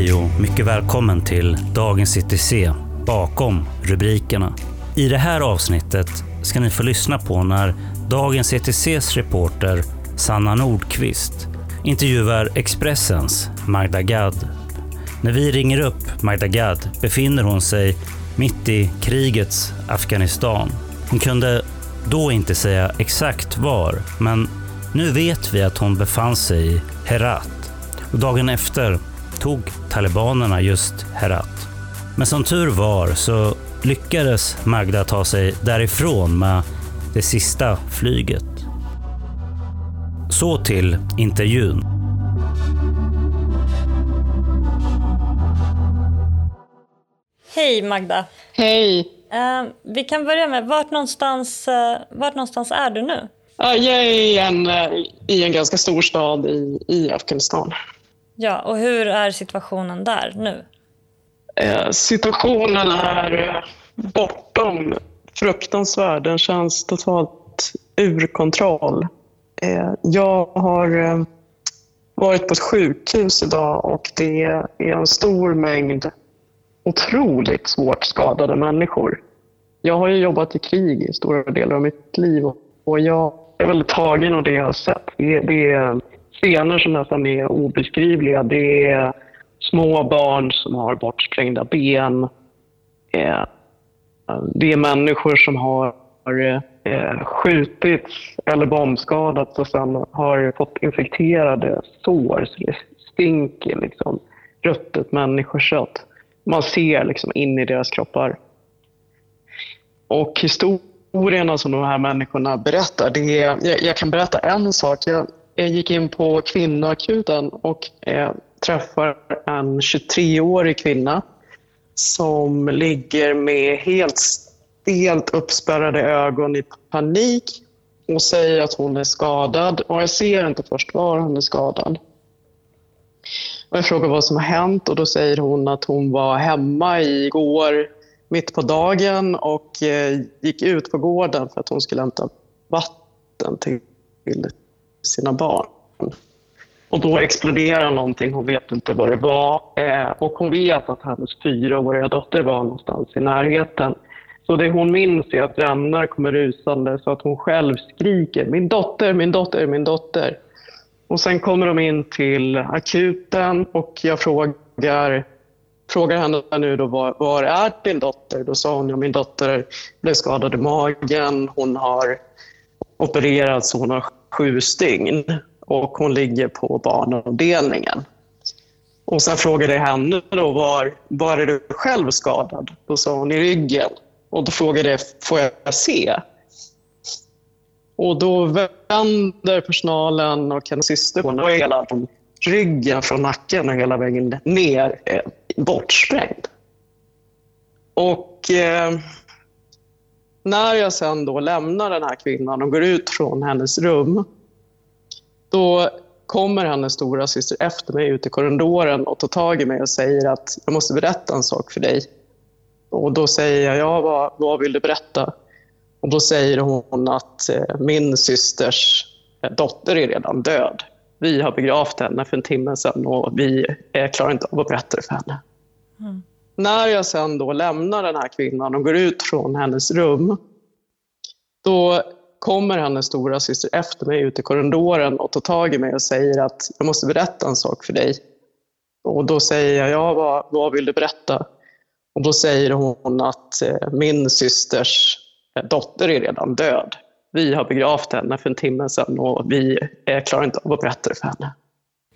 Hej och mycket välkommen till Dagens ETC bakom rubrikerna. I det här avsnittet ska ni få lyssna på när Dagens ETCs reporter Sanna Nordqvist intervjuar Expressens Magda Gad. När vi ringer upp Magda Gad befinner hon sig mitt i krigets Afghanistan. Hon kunde då inte säga exakt var, men nu vet vi att hon befann sig i Herat. Och dagen efter tog talibanerna just Herat. Men som tur var så lyckades Magda ta sig därifrån med det sista flyget. Så till intervjun. Hej Magda! Hej! Eh, vi kan börja med, vart någonstans, eh, vart någonstans är du nu? Ja, jag är i en, eh, i en ganska stor stad i, i Afghanistan. Ja, och hur är situationen där nu? Eh, situationen är eh, bortom fruktansvärd. Den känns totalt ur kontroll. Eh, jag har eh, varit på ett sjukhus idag och det är en stor mängd otroligt svårt skadade människor. Jag har ju jobbat i krig i stora delar av mitt liv och jag är väldigt tagen av det jag har sett. Det, det är scener som nästan är obeskrivliga. Det är små barn som har bortsprängda ben. Eh, det är människor som har eh, skjutits eller bombskadats och sen har fått infekterade sår så det stinker liksom ruttet människokött. Man ser liksom in i deras kroppar. Och historierna som de här människorna berättar, det är, jag, jag kan berätta en sak. Jag, jag gick in på kvinnoakuten och eh, träffar en 23-årig kvinna som ligger med helt stelt uppspärrade ögon i panik och säger att hon är skadad. Och jag ser inte först var hon är skadad. Och jag frågar vad som har hänt och då säger hon att hon var hemma igår mitt på dagen och eh, gick ut på gården för att hon skulle hämta vatten till sina barn. Och då exploderar någonting, hon vet inte vad det var. Eh, och hon vet att hennes fyraåriga dotter var någonstans i närheten. Så det hon minns är att grannar kommer rusande så att hon själv skriker min dotter, min dotter, min dotter. Och sen kommer de in till akuten och jag frågar, frågar henne nu då, var, var är din dotter? Då sa hon, ja min dotter blev skadad i magen, hon har opererats, hon har sju stygn och hon ligger på barnavdelningen. Och sen frågade jag henne då, var, var är du själv skadad? Då sa hon i ryggen. Och då frågade jag, får jag se? Och då vänder personalen och hennes syster på och hela ryggen från nacken och hela vägen ner är bortsprängd. Och eh, när jag sen då lämnar den här kvinnan och går ut från hennes rum, då kommer hennes stora syster efter mig ut i korridoren och tar tag i mig och säger att jag måste berätta en sak för dig. Och då säger jag, ja vad, vad vill du berätta? Och då säger hon att eh, min systers eh, dotter är redan död. Vi har begravt henne för en timme sedan och vi eh, klarar inte av att berätta det för henne. Mm. När jag sen då lämnar den här kvinnan och går ut från hennes rum, då kommer hennes stora syster efter mig ut i korridoren och tar tag i mig och säger att jag måste berätta en sak för dig. Och då säger jag, ja vad, vad vill du berätta? Och då säger hon att eh, min systers eh, dotter är redan död. Vi har begravt henne för en timme sedan och vi eh, klarar inte av att berätta det för henne.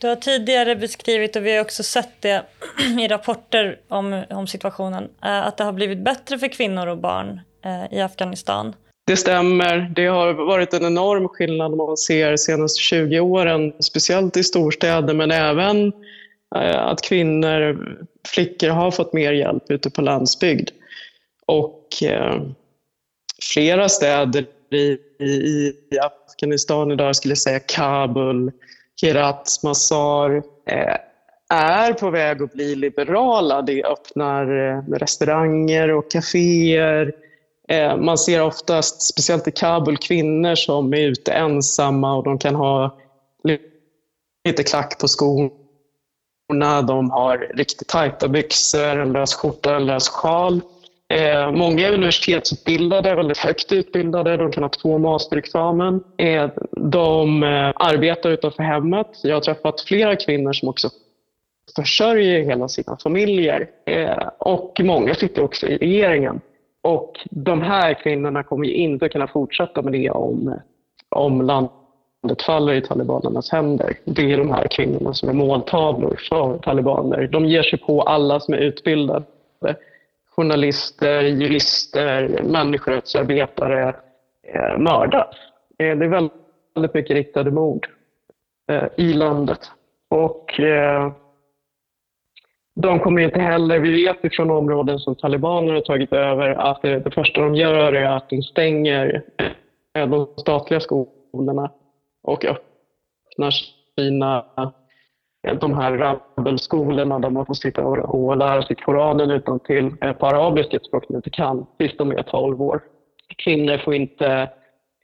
Du har tidigare beskrivit, och vi har också sett det i rapporter om, om situationen, eh, att det har blivit bättre för kvinnor och barn eh, i Afghanistan. Det stämmer. Det har varit en enorm skillnad om man ser de senaste 20 åren, speciellt i storstäder, men även eh, att kvinnor, flickor har fått mer hjälp ute på landsbygd. Och flera städer i, i, i Afghanistan idag, skulle jag säga Kabul, Kirat Mazar, eh, är på väg att bli liberala. Det öppnar eh, restauranger och kaféer. Eh, man ser oftast, speciellt i Kabul, kvinnor som är ute ensamma och de kan ha lite klack på skorna, de har riktigt tajta byxor, en lös skjorta, en lös sjal. Eh, många är universitetsutbildade, väldigt högt utbildade. De kan ha två masterexamen. Eh, de eh, arbetar utanför hemmet. Jag har träffat flera kvinnor som också försörjer hela sina familjer. Eh, och många sitter också i regeringen. Och de här kvinnorna kommer inte kunna fortsätta med det om, om landet faller i talibanernas händer. Det är de här kvinnorna som är måltavlor för talibaner. De ger sig på alla som är utbildade journalister, jurister, människorättsarbetare eh, mördas. Det är väldigt, mycket riktade mord eh, i landet. Och eh, de kommer inte heller, vi vet från områden som talibaner har tagit över att det, första de gör är att de stänger de statliga skolorna och öppnar sina de här rabbelskolorna där man får sitta och lära sig Koranen utan till eh, på arabiska, ett språk de inte kan, tills de är 12 år. Kvinnor får inte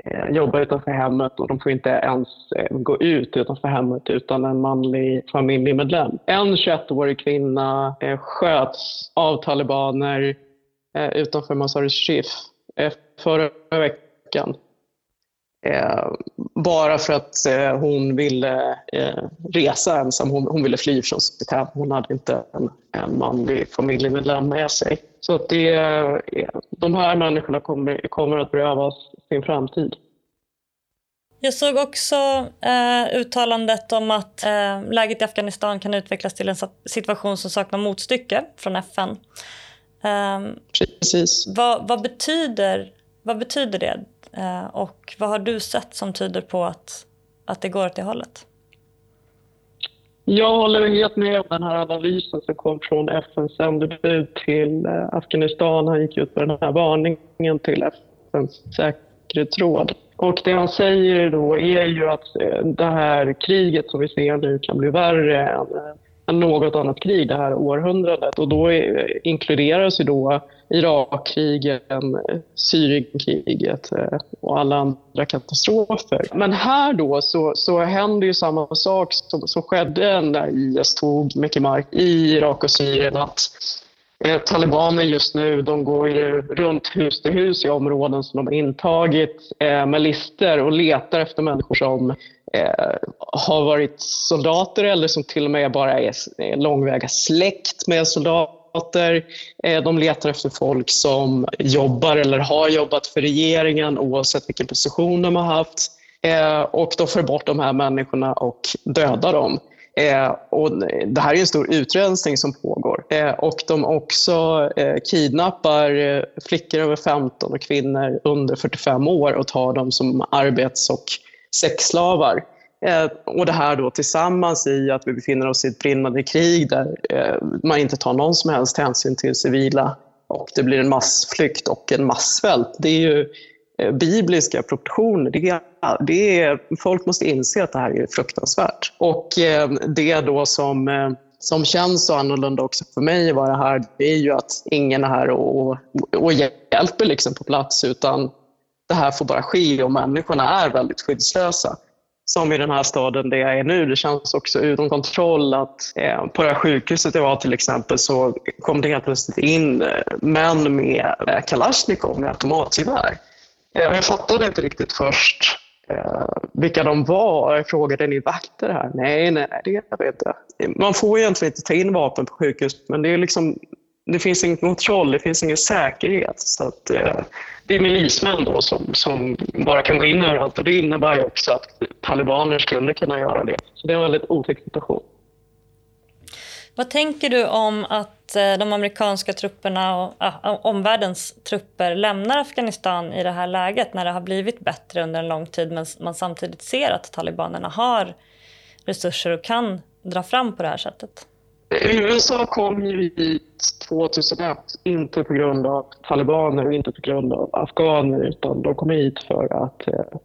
eh, jobba utanför hemmet och de får inte ens eh, gå ut utanför hemmet utan en manlig familjemedlem. En 21-årig kvinna eh, sköts av talibaner eh, utanför Mazar-e-Sharif förra veckan Eh, bara för att eh, hon ville eh, resa ensam. Hon, hon, ville fly från sitt hem. Hon hade inte en, en manlig familjemedlem med sig. Så att det, de här människorna kommer, kommer att berövas sin framtid. Jag såg också eh, uttalandet om att eh, läget i Afghanistan kan utvecklas till en situation som saknar motstycke från FN. Eh, Precis. Vad, vad, betyder, vad betyder det? Eh, och vad har du sett som tyder på att, att det går åt det hållet? Jag håller helt med om den här analysen som kom från FNs sändebud till eh, Afghanistan. Han gick ut med den här varningen till FNs säkerhetsråd. Och det han säger då är ju att eh, det här kriget som vi ser nu kan bli värre än, än något annat krig det här århundradet. Och då är, inkluderas ju då Irakkrigen, Syrienkriget eh, och alla andra katastrofer. Men här då så, så händer ju samma sak som, som skedde när IS tog mycket mark i Irak och Syrien. Att eh, talibaner just nu de går ju runt hus till hus i områden som de har intagit eh, med lister och letar efter människor som eh, har varit soldater eller som till och med bara är långväga släkt med soldater. Eh, de letar efter folk som jobbar eller har jobbat för regeringen oavsett vilken position de har haft. Eh, och de för bort de här människorna och dödar dem. Eh, och det här är en stor utrensning som pågår. Eh, och de också eh, kidnappar eh, flickor över 15 och kvinnor under 45 år och tar dem som arbets och sexslavar. Eh, och det här då tillsammans i att vi befinner oss i ett brinnande krig där eh, man inte tar någon som helst hänsyn till civila och det blir en massflykt och en massvält. Det är ju eh, bibliska proportioner. Det är, det är, folk måste inse att det här är fruktansvärt. Och det då som, som känns så annorlunda också för mig att vara här, det är ju att ingen är här och, och hjälper liksom på plats utan det här får bara ske och människorna är väldigt skyddslösa som i den här staden där jag är nu. Det känns också utom kontroll att eh, på det här sjukhuset jag var till exempel så kom det helt plötsligt in eh, män med eh, Kalashnikov, med automatgevär. Eh, jag fattade inte riktigt först eh, vilka de var. Jag frågade, är ni vakter här? Nej, nej, det vet jag inte. Man får egentligen inte ta in vapen på sjukhus, men det är liksom det finns ingen kontroll, det finns ingen säkerhet. Så att, eh, det är milismän då som, som bara kan gå in överallt och det innebär också att talibaner skulle kunna göra det. Så det är en väldigt otäck situation. Vad tänker du om att eh, de amerikanska trupperna och äh, omvärldens trupper lämnar Afghanistan i det här läget när det har blivit bättre under en lång tid men man samtidigt ser att talibanerna har resurser och kan dra fram på det här sättet? USA kom ju hit 2001, inte på grund av talibaner och inte på grund av afghaner, utan de kom hit för att eh,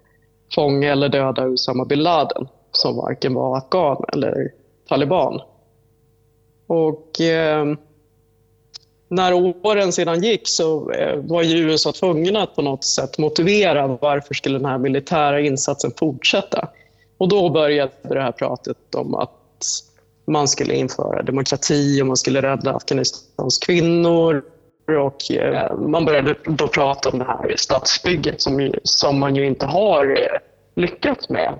fånga eller döda Usama bin Laden, som varken var afghan eller taliban. Och eh, när åren sedan gick så eh, var ju USA tvungna att på något sätt motivera varför skulle den här militära insatsen fortsätta. Och då började det här pratet om att man skulle införa demokrati och man skulle rädda Afghanistans kvinnor. Och eh, man började då prata om det här statsbygget som, som man ju inte har eh, lyckats med.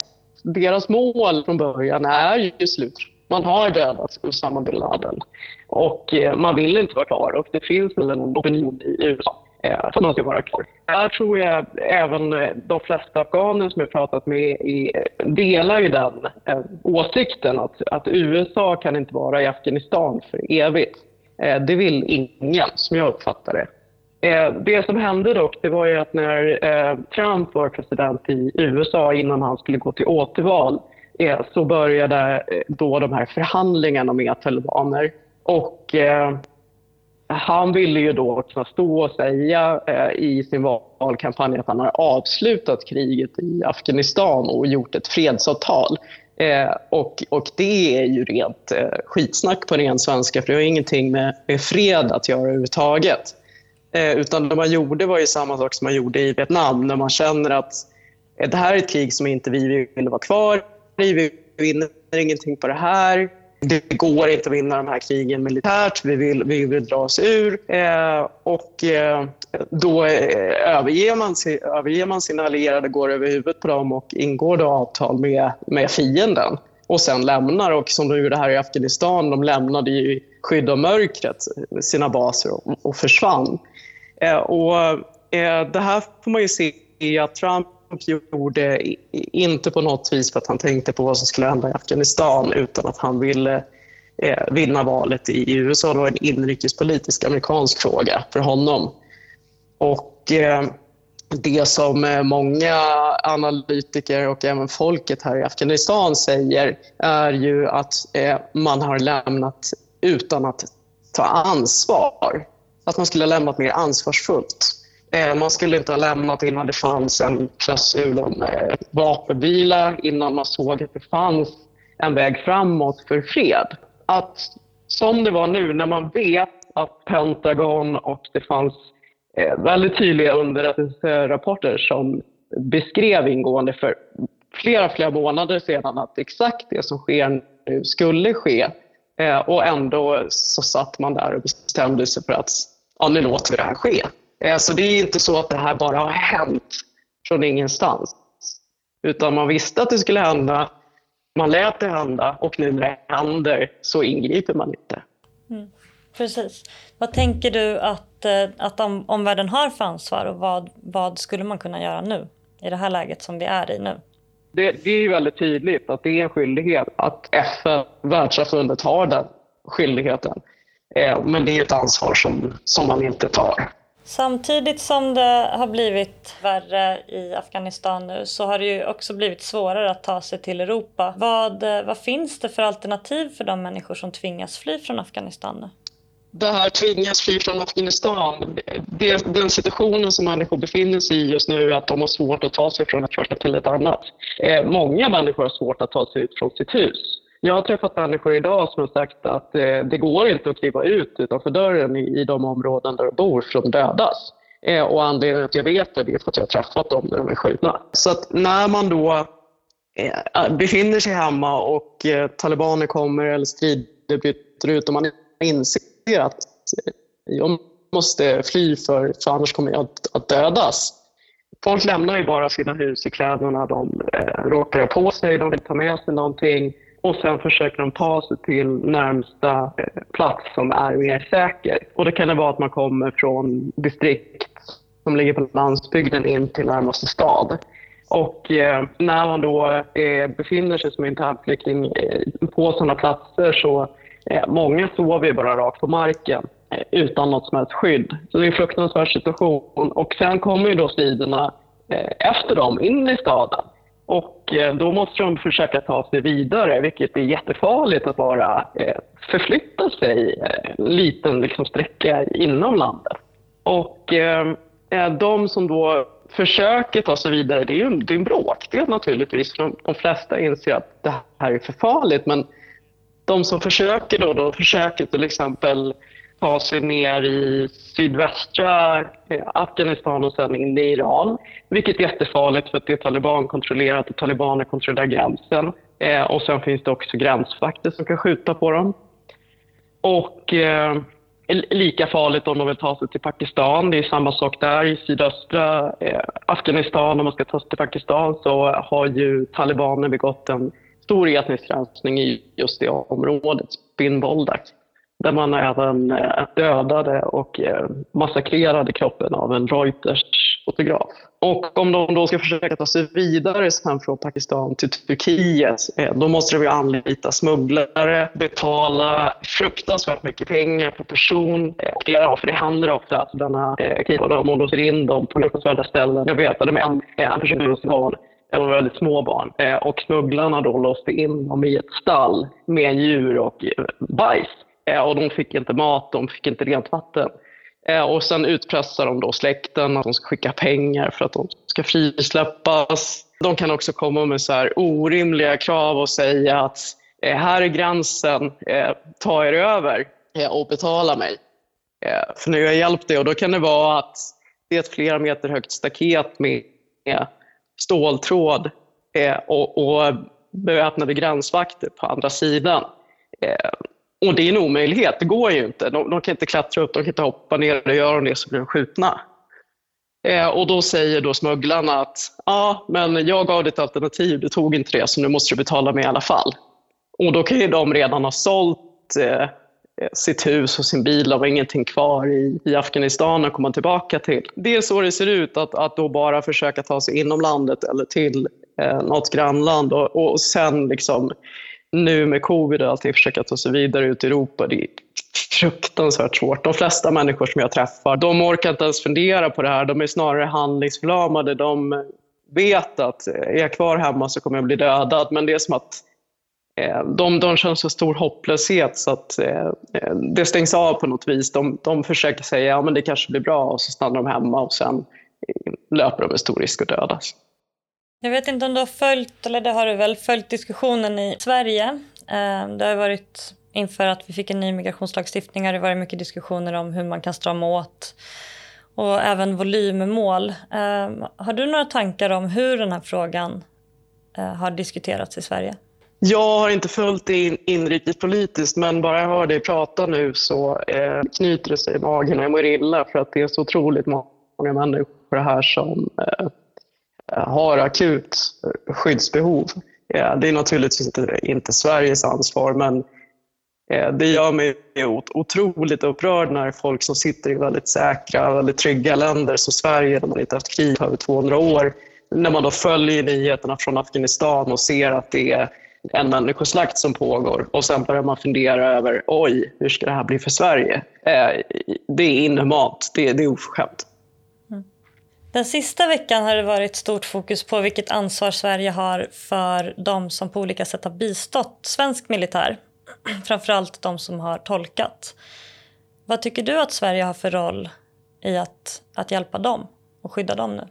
Deras mål från början är ju slut. Man har dödat Usama bin Laden och eh, man vill inte vara kvar och det finns väl en opinion i USA Eh, som de ska vara kvar. Där tror jag även eh, de flesta afghaner som jag pratat med eh, delar ju den åsikten att, att USA kan inte vara i Afghanistan för evigt. Det vill ingen, som jag uppfattar det. Eh, det som hände dock det var ju att när eh, Trump var president i USA innan han skulle gå till återval eh, så började då de här förhandlingarna med talibaner. Och han ville ju då kunna stå och säga eh, i sin valkampanj att han har avslutat kriget i Afghanistan och gjort ett fredsavtal. Eh, och, och det är ju rent eh, skitsnack på ren svenska för det har ingenting med, med fred att göra överhuvudtaget. Eh, utan det man gjorde var ju samma sak som man gjorde i Vietnam när man känner att eh, det här är ett krig som inte vi vill vara kvar i. Vi vinner ingenting på det här. Det går inte att vinna de här krigen militärt. Vi vill, vi vill dra oss ur. Eh, och eh, då eh, överger, man, överger man sina allierade, går över huvudet på dem och ingår då avtal med, med fienden och sen lämnar. Och som de gjorde här i Afghanistan, de lämnade i skydd av mörkret sina baser och, och försvann. Eh, och eh, det här får man ju se att Trump gjorde inte på något vis för att han tänkte på vad som skulle hända i Afghanistan utan att han ville eh, vinna valet i USA. Det var en inrikespolitisk amerikansk fråga för honom. Och eh, det som eh, många analytiker och även folket här i Afghanistan säger är ju att eh, man har lämnat utan att ta ansvar att man skulle ha lämnat mer ansvarsfullt. Eh, man skulle inte ha lämnat innan det fanns en klausul om eh, vapenvila, innan man såg att det fanns en väg framåt för fred. Att som det var nu, när man vet att Pentagon och det fanns eh, väldigt tydliga underrättelserapporter som beskrev ingående för flera, flera månader sedan att exakt det som sker nu skulle ske. Och ändå så satt man där och bestämde sig för att ja, nu låter vi det här ske. Så det är inte så att det här bara har hänt från ingenstans. Utan man visste att det skulle hända, man lät det hända och nu när det händer så ingriper man inte. Mm, precis. Vad tänker du att, eh, att om, omvärlden har för ansvar och vad, vad skulle man kunna göra nu i det här läget som vi är i nu? Det, det är väldigt tydligt att det är en skyldighet att FN, världssamfundet, har den skyldigheten. Eh, men det är ett ansvar som, som man inte tar. Samtidigt som det har blivit värre i Afghanistan nu så har det ju också blivit svårare att ta sig till Europa. Vad, vad finns det för alternativ för de människor som tvingas fly från Afghanistan nu? Det här tvingas fly från Afghanistan, det, den situationen som människor befinner sig i just nu är att de har svårt att ta sig från ett första till ett annat. Eh, många människor har svårt att ta sig ut från sitt hus. Jag har träffat människor idag som har sagt att eh, det går inte att kliva ut utanför dörren i, i de områden där de bor för de dödas. Eh, och anledningen till att jag vet det är för att jag har träffat dem när de är skjutna. Så att när man då eh, befinner sig hemma och eh, talibaner kommer eller strider bryter ut och man inser att eh, jag måste fly för, för annars kommer jag att, att dödas. Folk lämnar ju bara sina hus i kläderna de eh, råkar på sig, de vill ta med sig någonting och sen försöker de ta sig till närmsta eh, plats som är mer säker. Och det kan det vara att man kommer från distrikt som ligger på landsbygden in till närmaste stad. Och eh, när man då eh, befinner sig som internflykting eh, på sådana platser så eh, många sover ju bara rakt på marken eh, utan något som helst skydd. Så det är en fruktansvärd situation. Och sen kommer ju då striderna eh, efter dem in i staden. Och eh, då måste de försöka ta sig vidare, vilket är jättefarligt att bara eh, förflytta sig eh, en liten liksom, sträcka inom landet. Och de som då försöker ta sig vidare, det är ju det är en bråkdel naturligtvis. De, de flesta inser att det här är för farligt, men de som försöker då, då försöker till exempel ta sig ner i sydvästra eh, Afghanistan och sen in i Iran. Vilket är jättefarligt för att det är talibankontrollerat och talibaner kontrollerar gränsen. Eh, och sen finns det också gränsvakter som kan skjuta på dem. Och eh, lika farligt om de vill ta sig till Pakistan. Det är samma sak där. I sydöstra eh, Afghanistan, om man ska ta sig till Pakistan, så har ju talibaner begått en stor etnisk rensning i just det området, Spin Boldak där man även eh, dödade och eh, massakrerade kroppen av en Reuters-fotograf. Och om de då ska försöka ta sig vidare sen från Pakistan till Turkiet, eh, då måste de anlita smugglare, betala fruktansvärt mycket pengar per person. Ja, för det händer ofta att denna knivade om och låser in dem på fruktansvärda ställen. Jag vet att med en, en person som barn de var väldigt små barn. Och smugglarna då låste in dem i ett stall med djur och bajs. Eh, och de fick inte mat, de fick inte rent vatten. Eh, och sen utpressar de då släkten att de ska skicka pengar för att de ska frisläppas. De kan också komma med så här orimliga krav och säga att eh, här är gränsen, ta er över och betala mig. För nu har jag hjälpt dig och då kan det vara att det är ett flera meter högt staket med ståltråd och beväpnade gränsvakter på andra sidan. Och det är en omöjlighet, det går ju inte. De, de kan inte klättra upp, de kan inte hoppa ner. Och gör de det så blir de skjutna. Eh, och då säger då smugglarna att ja, men jag gav dig ett alternativ, du tog inte det, så nu måste du betala mig i alla fall. Och då kan ju de redan ha sålt eh, eh, sitt hus och sin bil, de har ingenting kvar i, i Afghanistan att komma tillbaka till. Det är så det ser ut, att, att då bara försöka ta sig inom landet eller till eh, något grannland och, och sen liksom nu med covid och allting försöka ta sig vidare ut i Europa, det är fruktansvärt svårt. De flesta människor som jag träffar, de orkar inte ens fundera på det här. De är snarare handlingsförlamade. De vet att är jag kvar hemma så kommer jag bli dödad. Men det är som att eh, de, de känner så stor hopplöshet så att eh, det stängs av på något vis. De, de försöker säga att ja, det kanske blir bra och så stannar de hemma och sen eh, löper de en stor risk att dödas. Jag vet inte om du har följt, eller det har du väl, följt diskussionen i Sverige. Ehm, det har varit inför att vi fick en ny migrationslagstiftning har det varit mycket diskussioner om hur man kan strama åt och även volymmål. Ehm, har du några tankar om hur den här frågan eh, har diskuterats i Sverige? Jag har inte följt det inrikespolitiskt men bara jag hör dig prata nu så eh, knyter det sig i magen och jag mår illa för att det är så otroligt många människor här som Eh, har akut skyddsbehov. Det är naturligtvis inte, Sveriges ansvar, men eh, det gör mig otroligt upprörd när folk som sitter i väldigt säkra, väldigt trygga länder som Sverige, där man inte haft krig på över 200 år, när man då följer nyheterna från Afghanistan och ser att det är en människoslakt som pågår och sen börjar man fundera över oj, hur ska det här bli för Sverige? Eh, det är inhumant, det, det är oförskämt. Den sista veckan har det varit stort fokus på vilket ansvar Sverige har för de som på olika sätt har bistått svensk militär. Framförallt de som har tolkat. Vad tycker du att Sverige har för roll i att, att hjälpa dem och skydda dem nu?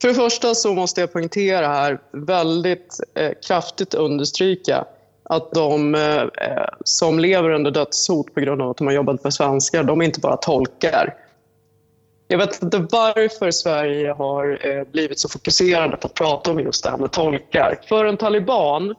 För det första så måste jag poängtera här, väldigt eh, kraftigt understryka att de eh, som lever under dödshot på grund av att de har jobbat med svenskar, de är inte bara tolkar. Jag vet inte varför Sverige har eh, blivit så fokuserade på att prata om just det här med tolkar. För en taliban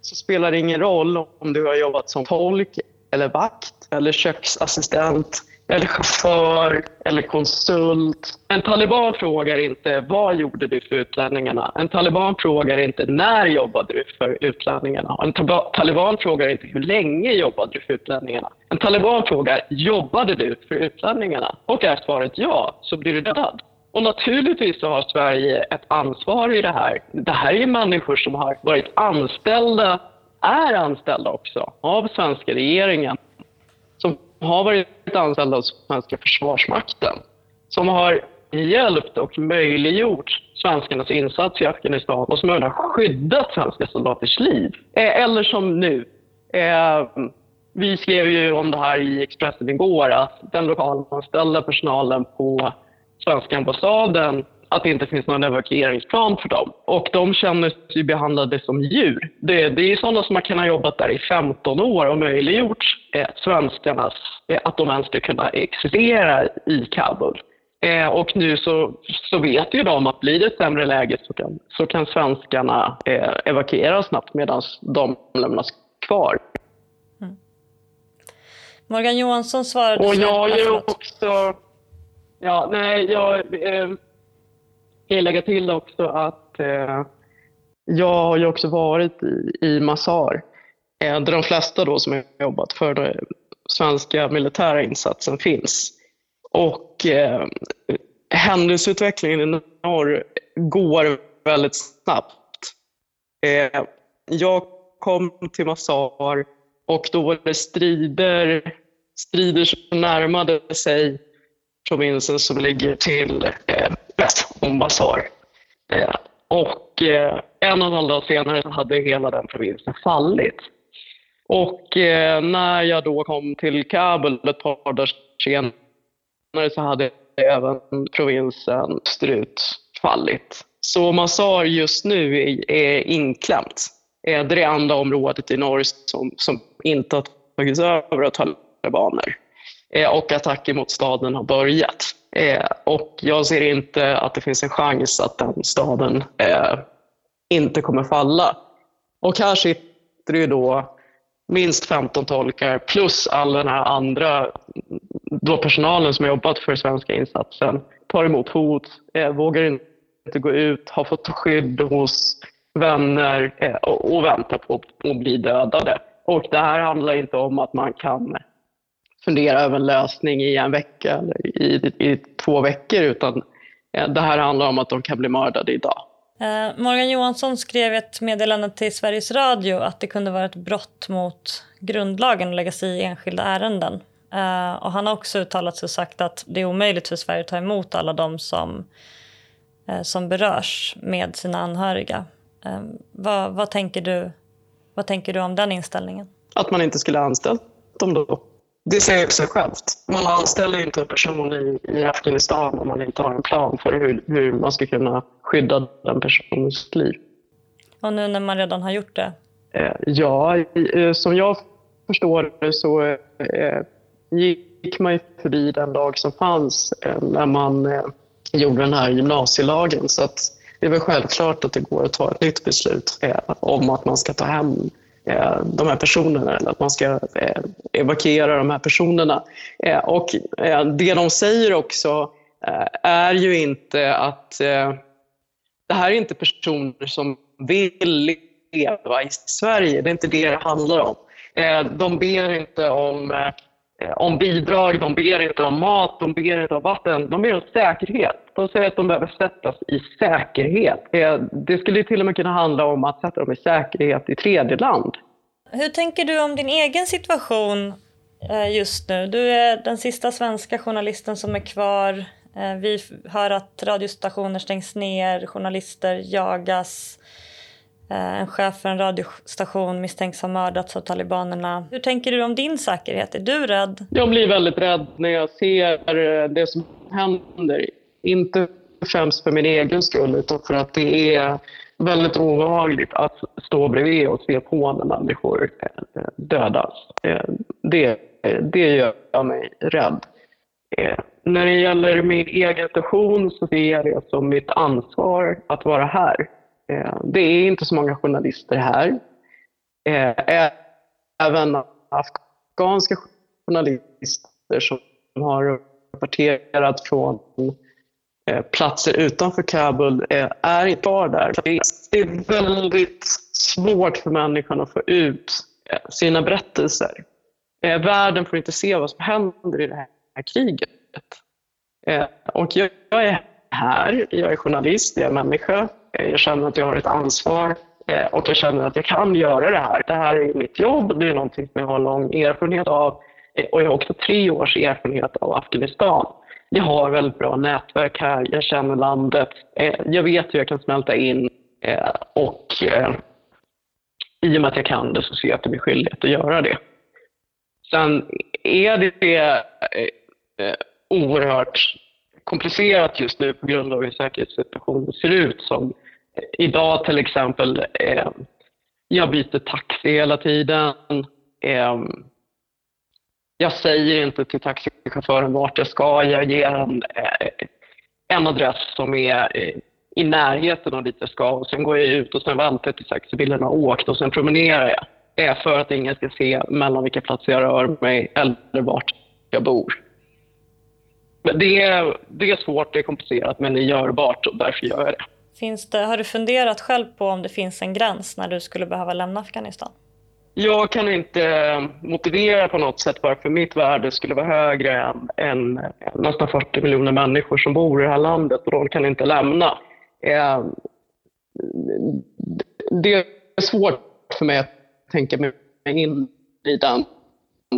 så spelar det ingen roll om du har jobbat som tolk, eller vakt, eller köksassistent eller chaufför eller konsult. En taliban frågar inte vad gjorde du för utlänningarna. En taliban frågar inte när jobbade du för utlänningarna. En taliban frågar inte hur länge jobbade du för utlänningarna. En taliban frågar jobbade du för utlänningarna? Och är svaret ja, så blir du dödad. Och naturligtvis så har Sverige ett ansvar i det här. Det här är människor som har varit anställda, är anställda också, av svenska regeringen Som har varit anställda av svenska försvarsmakten som har hjälpt och möjliggjort svenskarnas insats i Afghanistan och som har skyddat svenska soldaters liv. Eh, eller som nu. Eh, vi skrev ju om det här i Expressen igår att den lokalanställda personalen på svenska ambassaden att det inte finns någon evakueringsplan för dem. Och de känner sig behandlade som djur. Det, det är sådana som har kunnat jobbat där i 15 år och möjliggjort eh, svenskarnas, eh, att de ens ska kunna existera i Kabul. Eh, och nu så, så vet ju de att blir det ett sämre läge så kan, så kan svenskarna eh, evakuera snabbt medan de lämnas kvar. Morgan Johansson svarade... Och jag är ju också... Ja, nej, jag eh, kan lägga till också att eh, jag har ju också varit i, i Mazar. Eh, där de flesta då som har jobbat för den svenska militära insatsen finns. Och eh, händelseutvecklingen i norr går väldigt snabbt. Eh, jag kom till Mazar och då var det strider, strider som närmade sig provinsen som ligger till eh, väst om Mazar. Eh, och eh, en och en halv dag senare hade hela den provinsen fallit. Och eh, när jag då kom till Kabul ett par dagar senare så hade även provinsen österut fallit. Så Mazar just nu är, är inklämt. Det är det enda området i norr som, som inte har tagits över av talibaner. Eh, och attacker mot staden har börjat. Eh, och jag ser inte att det finns en chans att den staden eh, inte kommer falla. Och här sitter det ju då minst 15 tolkar plus all den här andra då personalen som har jobbat för svenska insatsen. Tar emot hot, eh, vågar inte gå ut, har fått skydd hos vänner eh, och, väntar på att bli dödade. Och det här handlar inte om att man kan fundera över en lösning i en vecka eller i, i två veckor utan eh, det här handlar om att de kan bli mördade idag. Eh, Morgan Johansson skrev ett meddelande till Sveriges Radio att det kunde vara ett brott mot grundlagen att lägga sig i enskilda ärenden. Och han har också uttalat sig och sagt att det är omöjligt för Sverige att ta emot alla de som, som berörs med sina anhöriga. Vad, vad, tänker du, vad tänker du om den inställningen? Att man inte skulle ha anställt dem då det säger sig självt. Man anställer inte en person i, i Afghanistan om man inte har en plan för hur, hur man ska kunna skydda den personens liv. Och nu när man redan har gjort det? Eh, ja, eh, som jag förstår det så eh, gick man förbi den lag som fanns när man gjorde den här gymnasielagen. Så att det är väl självklart att det går att ta ett nytt beslut eh, om att man ska ta hem Eh, de här personerna eller att man ska eh, evakuera de här personerna. Eh, och eh, det de säger också eh, är ju inte att det här är inte personer som vill leva i Sverige. Det är inte det det handlar om. De ber inte om, Eh, om bidrag, de ber inte om mat, de ber inte om vatten. De ber om säkerhet. De säger att de behöver sättas i säkerhet. Det skulle till och med kunna handla om att sätta dem i säkerhet i tredje land. Hur tänker du om din egen situation eh, just nu? Du är den sista svenska journalisten som är kvar. Eh, vi hör att radiostationer stängs ner, journalister jagas. Eh, en chef för en radiostation misstänks ha mördats av talibanerna. Hur tänker du om din säkerhet? Är du rädd? Jag blir väldigt rädd när jag ser eh, det som händer. Inte främst för min egen skull utan för att det är väldigt obehagligt att stå bredvid och se på när människor eh, dödas. Det, det gör mig rädd. När det gäller min egen station så ser jag det som mitt ansvar att vara här. Eh, det är inte så många journalister här. Eh, även afghanska journalister som har rapporterat från eh, platser utanför Kabul är inte kvar där. Det är väldigt svårt för människan att få ut sina berättelser. Världen får inte se vad som händer i det här kriget. Och jag är här, jag är journalist, jag är människa. Jag känner att jag har ett ansvar eh, och jag känner att jag kan göra det här. Det här är mitt jobb, det är någonting som jag har lång erfarenhet av eh, och jag har också tre års erfarenhet av Afghanistan jag har väldigt bra nätverk här, jag känner landet, eh, jag vet hur jag kan smälta in och i och med att jag kan det så ser jag att det blir skyldighet att göra det. Sen är det oerhört komplicerat just nu på grund av hur säkerhetssituationen ser ut. Som idag till exempel, eh, jag byter taxi hela tiden. Eh, jag säger inte till taxichauffören vart jag ska. Jag ger en, eh, en adress som är eh, i närheten av dit jag ska och sen går jag ut och sen väntar jag tills taxibilen har åkt och sen promenerar jag. Det är för att ingen ska se mellan vilka platser jag rör mig eller vart jag bor. Det är, det är svårt, det är komplicerat, men det är görbart och därför gör jag det. Finns det. Har du funderat själv på om det finns en gräns när du skulle behöva lämna Afghanistan? Jag kan inte motivera på något sätt varför mitt värde skulle vara högre än, än nästan 40 miljoner människor som bor i det här landet och de kan inte lämna. Eh, det är svårt för mig att tänka mig in i den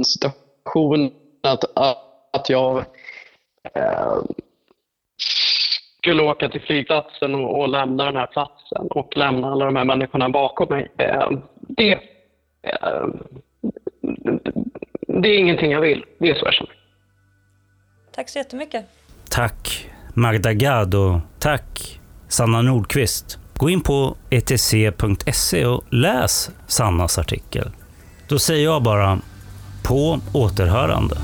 situationen att, att jag skulle åka till flygplatsen och, och, lämna den här platsen och lämna alla de här människorna bakom mig. Eh, det, eh, det är ingenting jag vill. Det är så jag känner. Tack så jättemycket. Tack Magda Gad och tack Sanna Nordqvist. Gå in på etc.se och läs Sannas artikel. Då säger jag bara på återhörande.